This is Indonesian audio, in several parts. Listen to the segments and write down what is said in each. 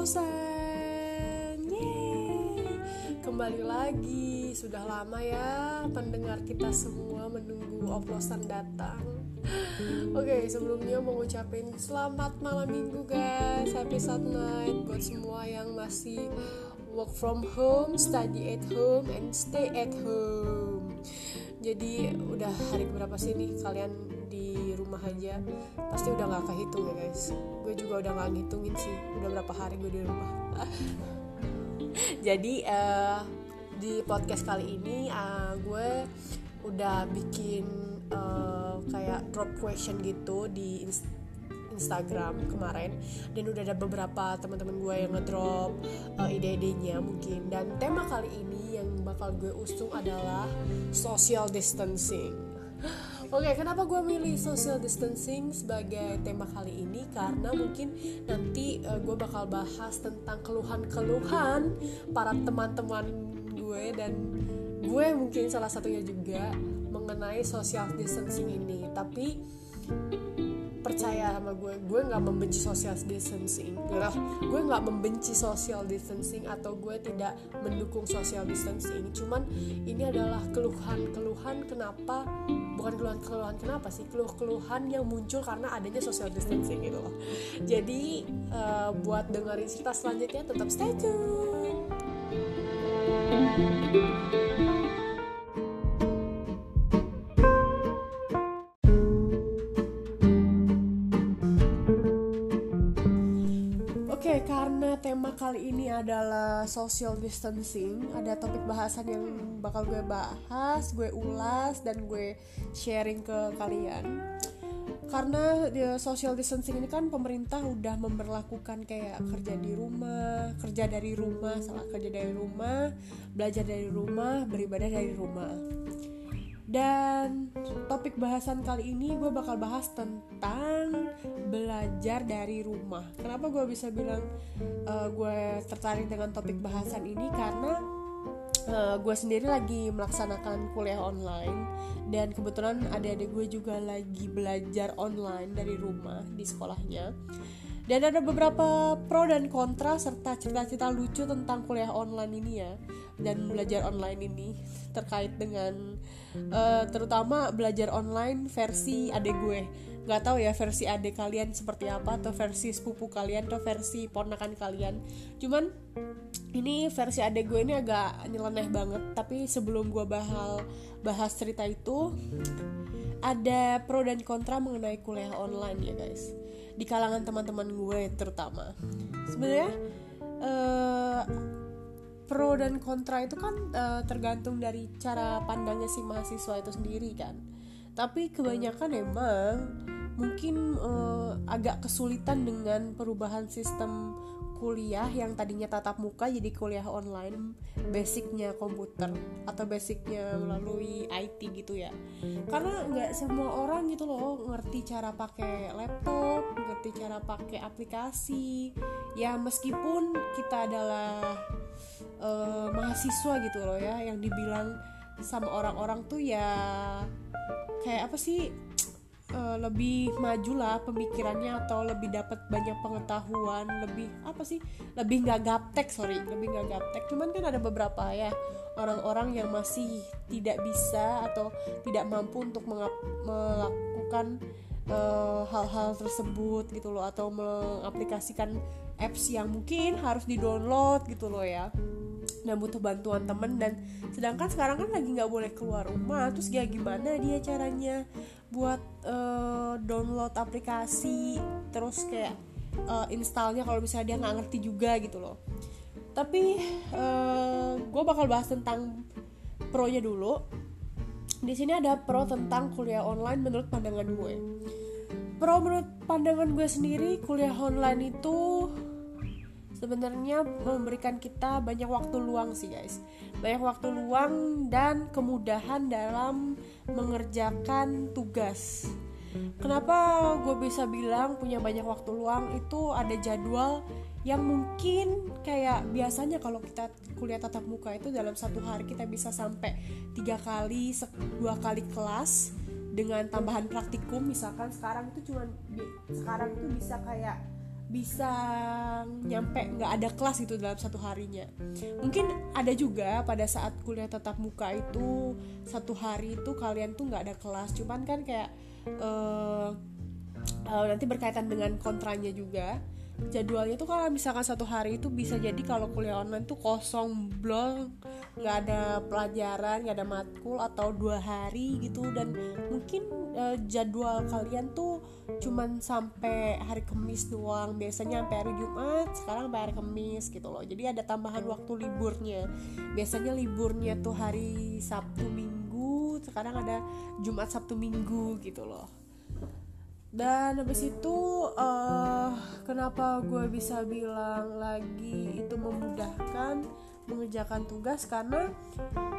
Yeay. Kembali lagi. Sudah lama ya Pendengar kita semua menunggu oplosan datang. Oke sebelumnya mau ngucapin Selamat malam minggu guys. Happy Sad Night Buat semua yang masih Work from home Study at home And stay at home Jadi udah hari berapa sih nih Kalian di rumah aja? Pasti udah gak kehitung ya guys. Gue juga udah gak ngitungin sih. Udah berapa hari gue di rumah. Jadi uh, di podcast kali ini uh, gue udah bikin uh, kayak drop question gitu di Instagram kemarin. Dan udah ada beberapa teman-teman gue yang ngedrop uh, ide-idenya mungkin. Dan tema kali ini bakal gue usung adalah social distancing Oke, okay, kenapa gue milih social distancing sebagai tema kali ini? Karena mungkin nanti uh, gue bakal bahas tentang keluhan-keluhan para teman-teman gue dan gue mungkin salah satunya juga mengenai social distancing ini. Tapi percaya sama gue. Gue nggak membenci social distancing. Gue nggak membenci social distancing atau gue tidak mendukung social distancing. Cuman ini adalah keluhan-keluhan kenapa bukan keluhan-keluhan kenapa sih keluh-keluhan yang muncul karena adanya social distancing gitu loh. Jadi uh, buat dengerin cerita selanjutnya tetap stay tune social distancing. Ada topik bahasan yang bakal gue bahas, gue ulas dan gue sharing ke kalian. Karena di social distancing ini kan pemerintah udah memperlakukan kayak kerja di rumah, kerja dari rumah, salah kerja dari rumah, belajar dari rumah, beribadah dari rumah. Dan topik bahasan kali ini gue bakal bahas tentang belajar dari rumah. Kenapa gue bisa bilang uh, gue tertarik dengan topik bahasan ini? Karena uh, gue sendiri lagi melaksanakan kuliah online dan kebetulan adik-adik gue juga lagi belajar online dari rumah di sekolahnya. Dan ada beberapa pro dan kontra serta cerita-cerita lucu tentang kuliah online ini ya dan belajar online ini terkait dengan uh, terutama belajar online versi adik gue. Nggak tahu ya versi adik kalian seperti apa atau versi sepupu kalian atau versi ponakan kalian. Cuman ini versi adik gue ini agak nyeleneh banget. Tapi sebelum gue bahas bahas cerita itu ada pro dan kontra mengenai kuliah online ya guys. Di kalangan teman-teman gue terutama. Sebenarnya uh, pro dan kontra itu kan uh, tergantung dari cara pandangnya si mahasiswa itu sendiri kan. Tapi kebanyakan emang mungkin uh, agak kesulitan dengan perubahan sistem kuliah yang tadinya tatap muka jadi kuliah online basicnya komputer atau basicnya melalui IT gitu ya. Karena nggak semua orang gitu loh ngerti cara pakai laptop ngerti cara pakai aplikasi. Ya meskipun kita adalah uh, mahasiswa gitu loh ya yang dibilang sama orang-orang tuh ya kayak apa sih uh, lebih maju lah pemikirannya atau lebih dapat banyak pengetahuan lebih apa sih lebih nggak gaptek sorry lebih nggak gaptek. Cuman kan ada beberapa ya orang-orang yang masih tidak bisa atau tidak mampu untuk melakukan eh, hal-hal uh, tersebut gitu loh atau mengaplikasikan apps yang mungkin harus di download gitu loh ya dan butuh bantuan temen dan sedangkan sekarang kan lagi nggak boleh keluar rumah terus kayak gimana dia caranya buat uh, download aplikasi terus kayak uh, installnya kalau misalnya dia nggak ngerti juga gitu loh. Tapi uh, eh, gue bakal bahas tentang pro nya dulu. Di sini ada pro tentang kuliah online menurut pandangan gue. Pro menurut pandangan gue sendiri kuliah online itu sebenarnya memberikan kita banyak waktu luang sih guys. Banyak waktu luang dan kemudahan dalam mengerjakan tugas. Kenapa gue bisa bilang punya banyak waktu luang? Itu ada jadwal yang mungkin kayak biasanya kalau kita kuliah tatap muka itu dalam satu hari kita bisa sampai tiga kali dua kali kelas dengan tambahan praktikum. Misalkan sekarang itu cuma sekarang itu bisa kayak bisa nyampe nggak ada kelas itu dalam satu harinya. Mungkin ada juga pada saat kuliah tatap muka itu satu hari itu kalian tuh nggak ada kelas. Cuman kan kayak uh, uh, nanti berkaitan dengan kontranya juga jadwalnya tuh kalau misalkan satu hari itu bisa jadi kalau kuliah online tuh kosong blog nggak ada pelajaran nggak ada matkul atau dua hari gitu. Dan mungkin uh, jadwal kalian tuh cuman sampai hari Kamis doang. Biasanya sampai hari Jumat sekarang sampai hari Kamis gitu loh. Jadi ada tambahan waktu liburnya. Biasanya liburnya tuh hari Sabtu Minggu sekarang ada Jumat Sabtu Minggu gitu loh dan habis itu uh, kenapa gue bisa bilang lagi itu memudahkan mengerjakan tugas? Karena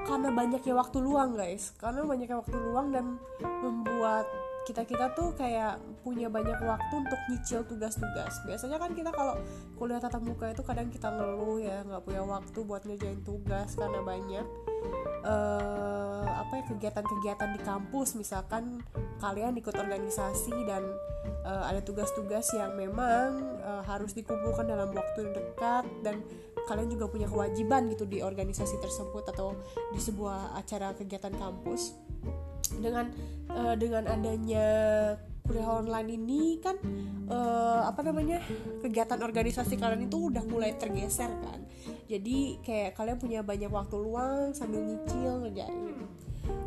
karena banyaknya waktu luang guys. Karena banyaknya waktu luang dan membuat kita kita tuh kayak punya banyak waktu untuk nyicil tugas-tugas. Biasanya kan kita kalau kuliah tatap muka itu kadang kita ngeluh ya nggak punya waktu buat ngerjain tugas karena banyak uh, apa ya kegiatan-kegiatan di kampus misalkan kalian ikut organisasi dan uh, ada tugas-tugas yang memang uh, harus dikumpulkan dalam waktu dekat dan kalian juga punya kewajiban gitu di organisasi tersebut atau di sebuah acara kegiatan kampus. Dengan uh, dengan adanya kuliah online ini kan uh, apa namanya kegiatan organisasi kalian itu udah mulai tergeser kan jadi kayak kalian punya banyak waktu luang sambil nyicil ngerjain.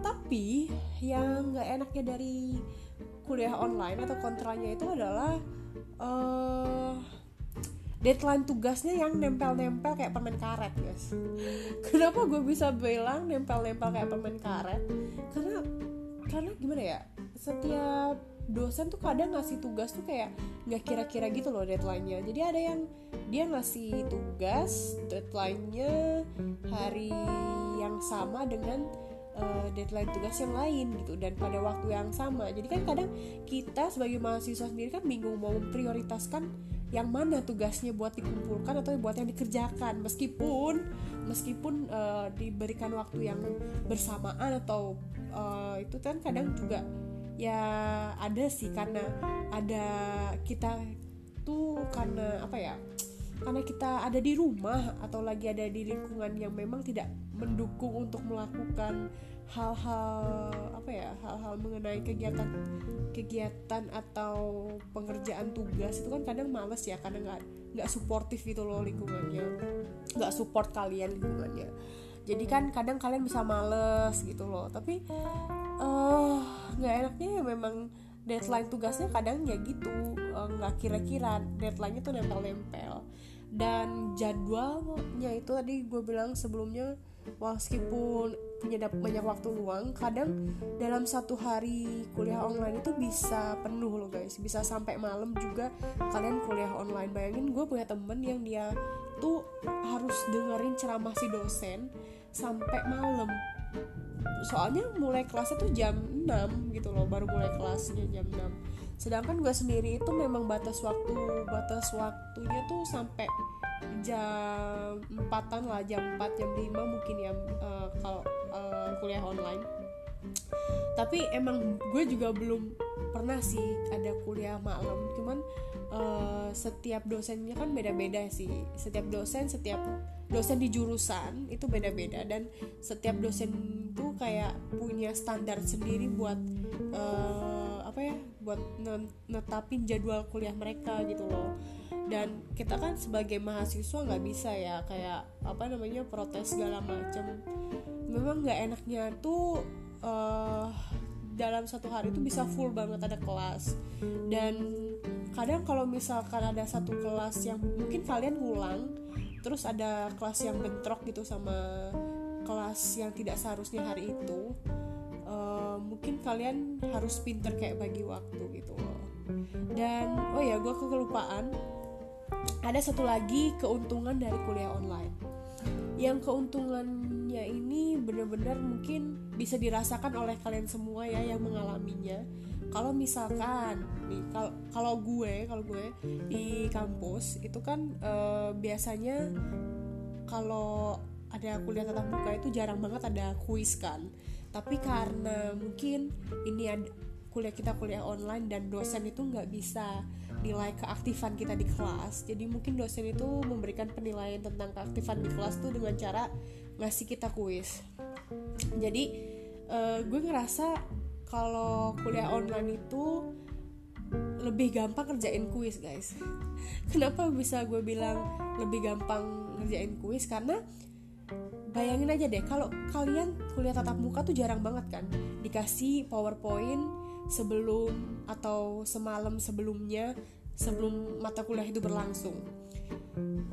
Tapi yang nggak enaknya dari kuliah online atau kontranya itu adalah uh, deadline tugasnya yang nempel-nempel kayak permen karet guys. Kenapa gue bisa bilang nempel-nempel kayak permen karet? Karena karena gimana ya setiap dosen tuh kadang ngasih tugas tuh kayak nggak kira-kira gitu loh deadline-nya. Jadi ada yang dia ngasih tugas deadline-nya hari yang sama dengan uh, deadline tugas yang lain gitu dan pada waktu yang sama. Jadi kan kadang kita sebagai mahasiswa sendiri kan bingung mau memprioritaskan yang mana tugasnya buat dikumpulkan atau buat yang dikerjakan. Meskipun meskipun uh, diberikan waktu yang bersamaan atau uh, itu kan kadang juga ya ada sih karena ada kita tuh karena apa ya karena kita ada di rumah atau lagi ada di lingkungan yang memang tidak mendukung untuk melakukan hal-hal apa ya hal-hal mengenai kegiatan kegiatan atau pengerjaan tugas itu kan kadang males ya karena nggak nggak suportif gitu loh lingkungannya. Nggak support kalian lingkungannya jadi kan kadang kalian bisa males gitu loh. Tapi eh, nggak uh, enaknya ya memang deadline tugasnya kadang ya gitu. Eh, nggak uh, kira-kira deadline-nya tuh nempel-nempel. Dan jadwalnya itu tadi gue bilang sebelumnya meskipun punya banyak waktu luang kadang dalam satu hari kuliah online itu bisa penuh loh guys. Bisa sampai malam juga kalian kuliah online. Bayangin gue punya temen yang dia tuh harus dengerin ceramah si dosen sampai malam. Soalnya mulai kelasnya tuh jam 6 gitu loh baru mulai kelasnya jam 6 sedangkan gue sendiri itu memang batas waktu batas waktunya tuh sampai jam empatan lah jam 4 jam 5 mungkin ya uh, kalau uh, kuliah online. Tapi emang gue juga belum pernah sih ada kuliah malam. Cuman uh, setiap dosennya kan beda-beda sih. Setiap dosen setiap dosen di jurusan itu beda-beda. Dan setiap dosen tuh kayak punya standar sendiri buat uh, apa ya buat netapin jadwal kuliah mereka gitu loh. Dan kita kan sebagai mahasiswa nggak bisa ya kayak apa namanya protes segala macam. Memang nggak enaknya tuh uh, dalam satu hari itu bisa full banget ada kelas. Dan kadang kalau misalkan ada satu kelas yang mungkin kalian ngulang terus ada kelas yang bentrok gitu sama kelas yang tidak seharusnya hari itu uh, mungkin kalian harus pinter kayak bagi waktu gitu loh. Dan oh ya gue kelupaan ada satu lagi keuntungan dari kuliah online. Yang keuntungannya ini benar-benar mungkin bisa dirasakan oleh kalian semua ya yang mengalaminya. Kalau misalkan nih kalau gue kalau gue di kampus itu kan e, biasanya kalau ada kuliah tatap muka itu jarang banget ada kuis kan. Tapi karena mungkin ini ada kuliah kita kuliah online dan dosen itu nggak bisa nilai keaktifan kita di kelas jadi mungkin dosen itu memberikan penilaian tentang keaktifan di kelas tuh dengan cara ngasih kita kuis. Jadi uh, gue ngerasa kalau kuliah online itu lebih gampang kerjain kuis guys. Kenapa bisa gue bilang lebih gampang ngerjain kuis? Karena bayangin aja deh kalau kalian kuliah tatap muka tuh jarang banget kan? Dikasih powerpoint sebelum atau semalam sebelumnya sebelum mata kuliah itu berlangsung.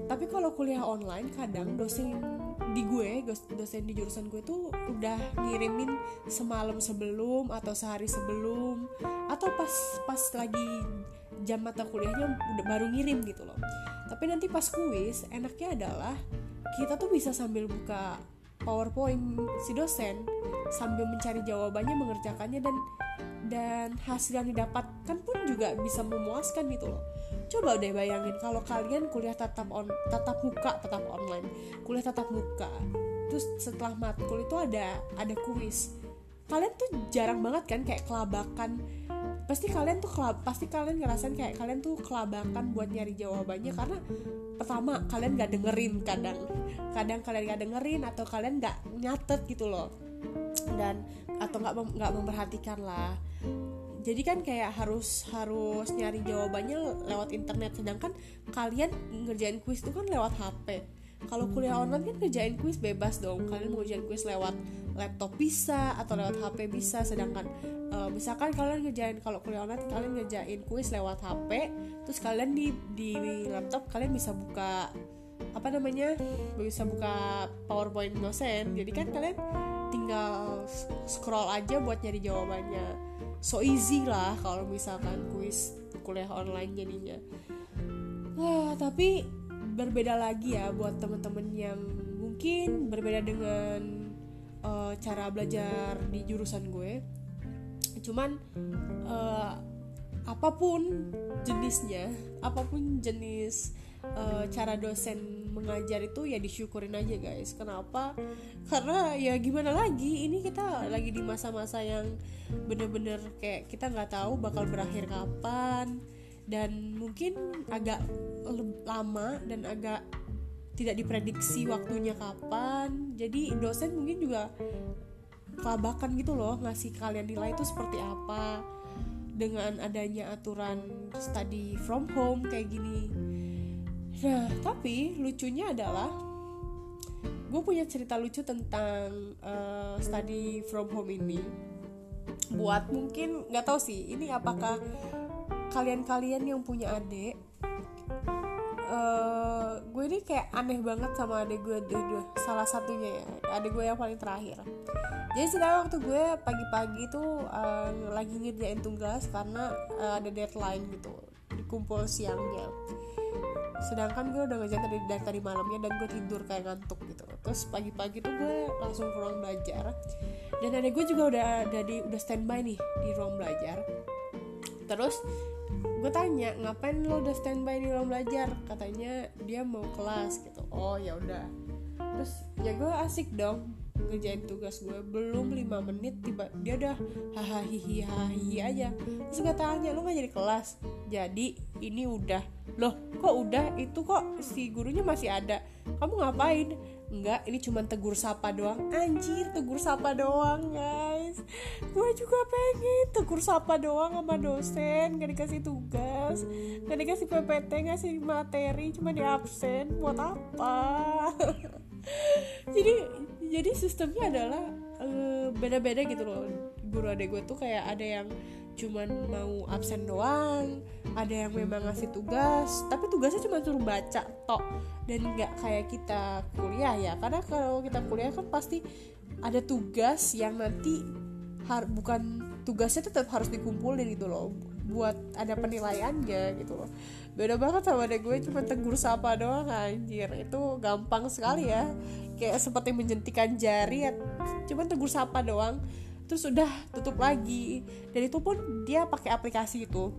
Tapi kalau kuliah online kadang dosen di gue dosen di jurusan gue tuh udah ngirimin semalam sebelum atau sehari sebelum atau pas pas lagi jam mata kuliahnya udah baru ngirim gitu loh. Tapi nanti pas kuis enaknya adalah kita tuh bisa sambil buka PowerPoint si dosen sambil mencari jawabannya mengerjakannya dan dan hasil yang didapatkan pun juga bisa memuaskan gitu loh coba deh bayangin kalau kalian kuliah tatap on tatap muka tatap online kuliah tatap muka terus setelah matkul itu ada ada kuis. Kalian tuh jarang banget kan kayak kelabakan. Pasti kalian tuh kelab, pasti kalian ngerasain kayak kalian tuh kelabakan buat nyari jawabannya karena pertama kalian gak dengerin kadang. Kadang kalian gak dengerin atau kalian gak nyatet gitu loh. Dan atau nggak nggak memperhatikan lah jadi kan kayak harus harus nyari jawabannya lewat internet. Sedangkan kalian ngerjain kuis itu kan lewat HP kalau kuliah online kan ngerjain kuis bebas dong. Kalian mau ngerjain kuis lewat laptop bisa atau lewat HP bisa. Sedangkan uh, misalkan kalian ngerjain kalau kuliah online kalian ngerjain kuis lewat HP terus kalian di di laptop kalian bisa buka apa namanya bisa buka PowerPoint dosen. Jadi kan kalian tinggal scroll aja buat nyari jawabannya so easy lah kalau misalkan kuis kuliah online jadinya. Wah, tapi berbeda lagi ya buat temen-temen yang mungkin berbeda dengan uh, cara belajar di jurusan gue. Cuman uh, apa pun jenisnya apa pun jenis uh, cara dosen mengajar itu ya disyukurin aja guys. Kenapa? Karena ya gimana lagi ini kita lagi di masa-masa yang bener-bener kayak kita nggak tahu bakal berakhir kapan. Dan mungkin agak lama dan agak tidak diprediksi waktunya kapan. Jadi dosen mungkin juga kelabakan gitu loh ngasih kalian nilai itu seperti apa. Dengan adanya aturan study from home kayak gini nah tapi lucunya adalah gue punya cerita lucu tentang uh, study from home ini. Buat mungkin nggak tahu sih ini apakah kalian-kalian yang punya adik uh, gue ini kayak aneh banget sama adik gue dua salah satunya ya adik gue yang paling terakhir. Jadi sedang waktu gue pagi-pagi tuh uh, lagi ngerjain tugas karena uh, ada deadline gitu dikumpul siangnya sedangkan gue udah ngerjain tadi dari tadi malamnya dan gue tidur kayak ngantuk gitu. Terus pagi-pagi tuh gue langsung ke ruang belajar. Dan adik gue juga udah di udah standby nih di ruang belajar. Terus gue tanya ngapain lo udah standby di ruang belajar? Katanya dia mau kelas gitu. Oh ya udah. Terus ya gue asik dong ngerjain tugas gue belum lima menit tiba dia udah hahaha hihi aja. Terus gue tanya lo nggak jadi kelas? Jadi ini udah. Loh kok udah? Itu kok si gurunya masih ada? Kamu ngapain? Enggak ini cuma tegur sapa doang. Anjir tegur sapa doang guys. Gue juga pengen tegur sapa doang sama dosen gak dikasih tugas gak dikasih PPT ngasih materi cuma di absen buat apa? Jadi jadi sistemnya adalah uh, beda-beda gitu loh. Guru adek gue tuh kayak ada yang cuman mau absen doang ada yang memang ngasih tugas tapi tugasnya cuma suruh baca tok. Dan nggak kayak kita kuliah ya karena kalau kita kuliah kan pasti ada tugas yang nanti bukan tugasnya tetap harus dikumpulin gitu loh buat ada penilaiannya gitu loh. Beda banget sama adek gue cuma tegur sapa doang anjir. Itu gampang sekali ya. Kayak seperti menjentikan jari ya. Cuma tegur sapa doang terus udah tutup lagi. Dan itu pun dia pakai aplikasi itu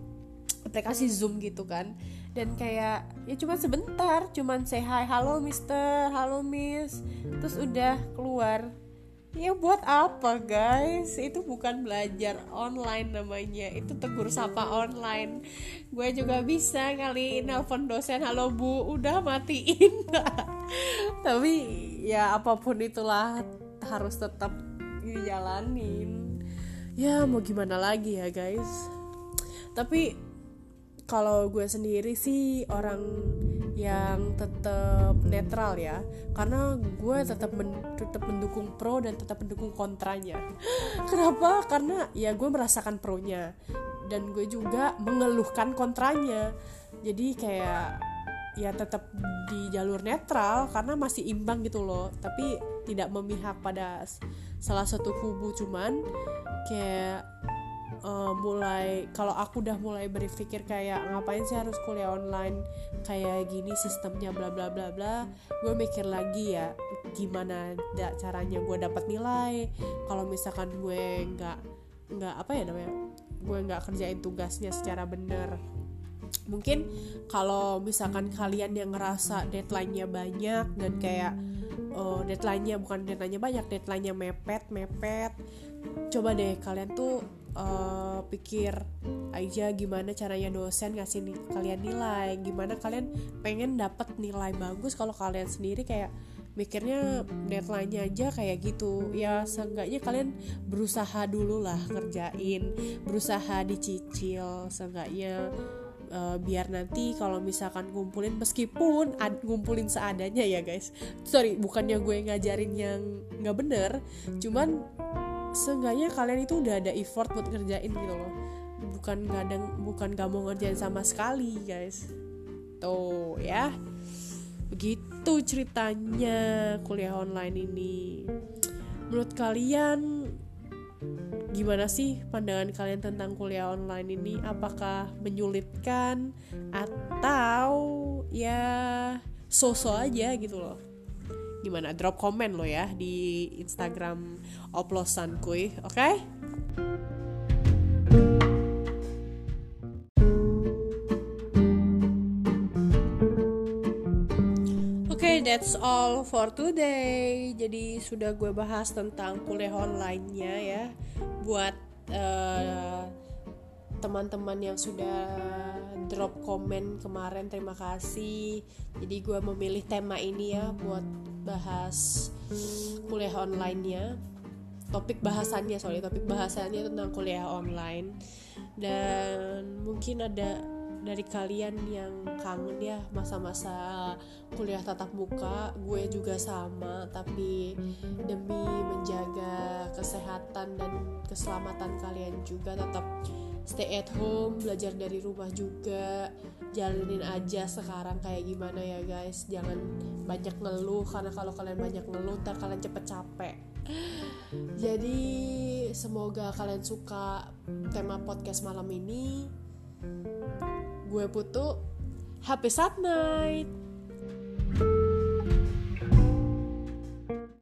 aplikasi zoom gitu kan. Dan kayak ya cuma sebentar cuman say hi halo mister. Halo miss. Terus udah keluar ya buat apa guys? Itu bukan belajar online namanya. Itu tegur sapa online. Gue juga bisa kali nelpon dosen. Halo bu. Udah matiin. Tapi ya apa pun itulah harus tetap dijalanin. Ya mau gimana lagi ya guys? Tapi kalau gue sendiri sih orang yang tetap netral ya. Karena gue tetap men tetap mendukung pro dan tetap mendukung kontranya. Kenapa? Karena ya gue merasakan pro-nya. Dan gue juga mengeluhkan kontranya. Jadi kayak ya tetap di jalur netral karena masih imbang gitu loh. Tapi tidak memihak pada salah satu kubu cuman kayak uh, mulai kalau aku udah mulai berpikir kayak ngapain sih harus kuliah online? Kayak gini sistemnya bla bla bla bla. Gue mikir lagi ya gimana da, caranya gue dapat nilai. Kalau misalkan gue nggak nggak apa ya namanya gue nggak kerjain tugasnya secara bener. Mungkin kalau misalkan kalian yang ngerasa deadline-nya banyak dan kayak uh, deadline-nya bukan deadline-nya banyak deadline-nya mepet mepet coba deh kalian tuh uh, pikir aja gimana caranya dosen ngasih nih, kalian nilai gimana kalian pengen dapat nilai bagus. Kalau kalian sendiri kayak mikirnya deadline-nya aja kayak gitu. Ya seenggaknya kalian berusaha dulu lah ngerjain berusaha dicicil. Seenggaknya uh, biar nanti kalau misalkan ngumpulin meskipun ad, ngumpulin seadanya ya guys. Sorry bukannya gue ngajarin yang nggak bener cuman seenggaknya kalian itu udah ada effort buat ngerjain gitu loh. Bukan ada bukan gak mau ngerjain sama sekali guys. Tuh ya. Begitu ceritanya kuliah online ini. Menurut kalian gimana sih pandangan kalian tentang kuliah online ini? Apakah menyulitkan atau ya sosok aja gitu loh gimana drop komen lo ya di Instagram oplosan kuy oke okay? That's all for today. Jadi sudah gue bahas tentang kuliah online-nya ya. Buat uh, teman-teman yang sudah drop komen kemarin terima kasih. Jadi gue memilih tema ini ya buat bahas kuliah online-nya topik bahasannya sorry topik bahasannya tentang kuliah online. Dan mungkin ada dari kalian yang kangen ya masa-masa kuliah tatap muka gue juga sama tapi demi menjaga kesehatan dan keselamatan kalian juga tetap stay at home belajar dari rumah juga jalanin aja sekarang kayak gimana ya guys. Jangan banyak ngeluh karena kalau kalian banyak ngeluh ntar kalian cepet capek. Jadi semoga kalian suka tema podcast malam ini. Gue putu. Happy Saat night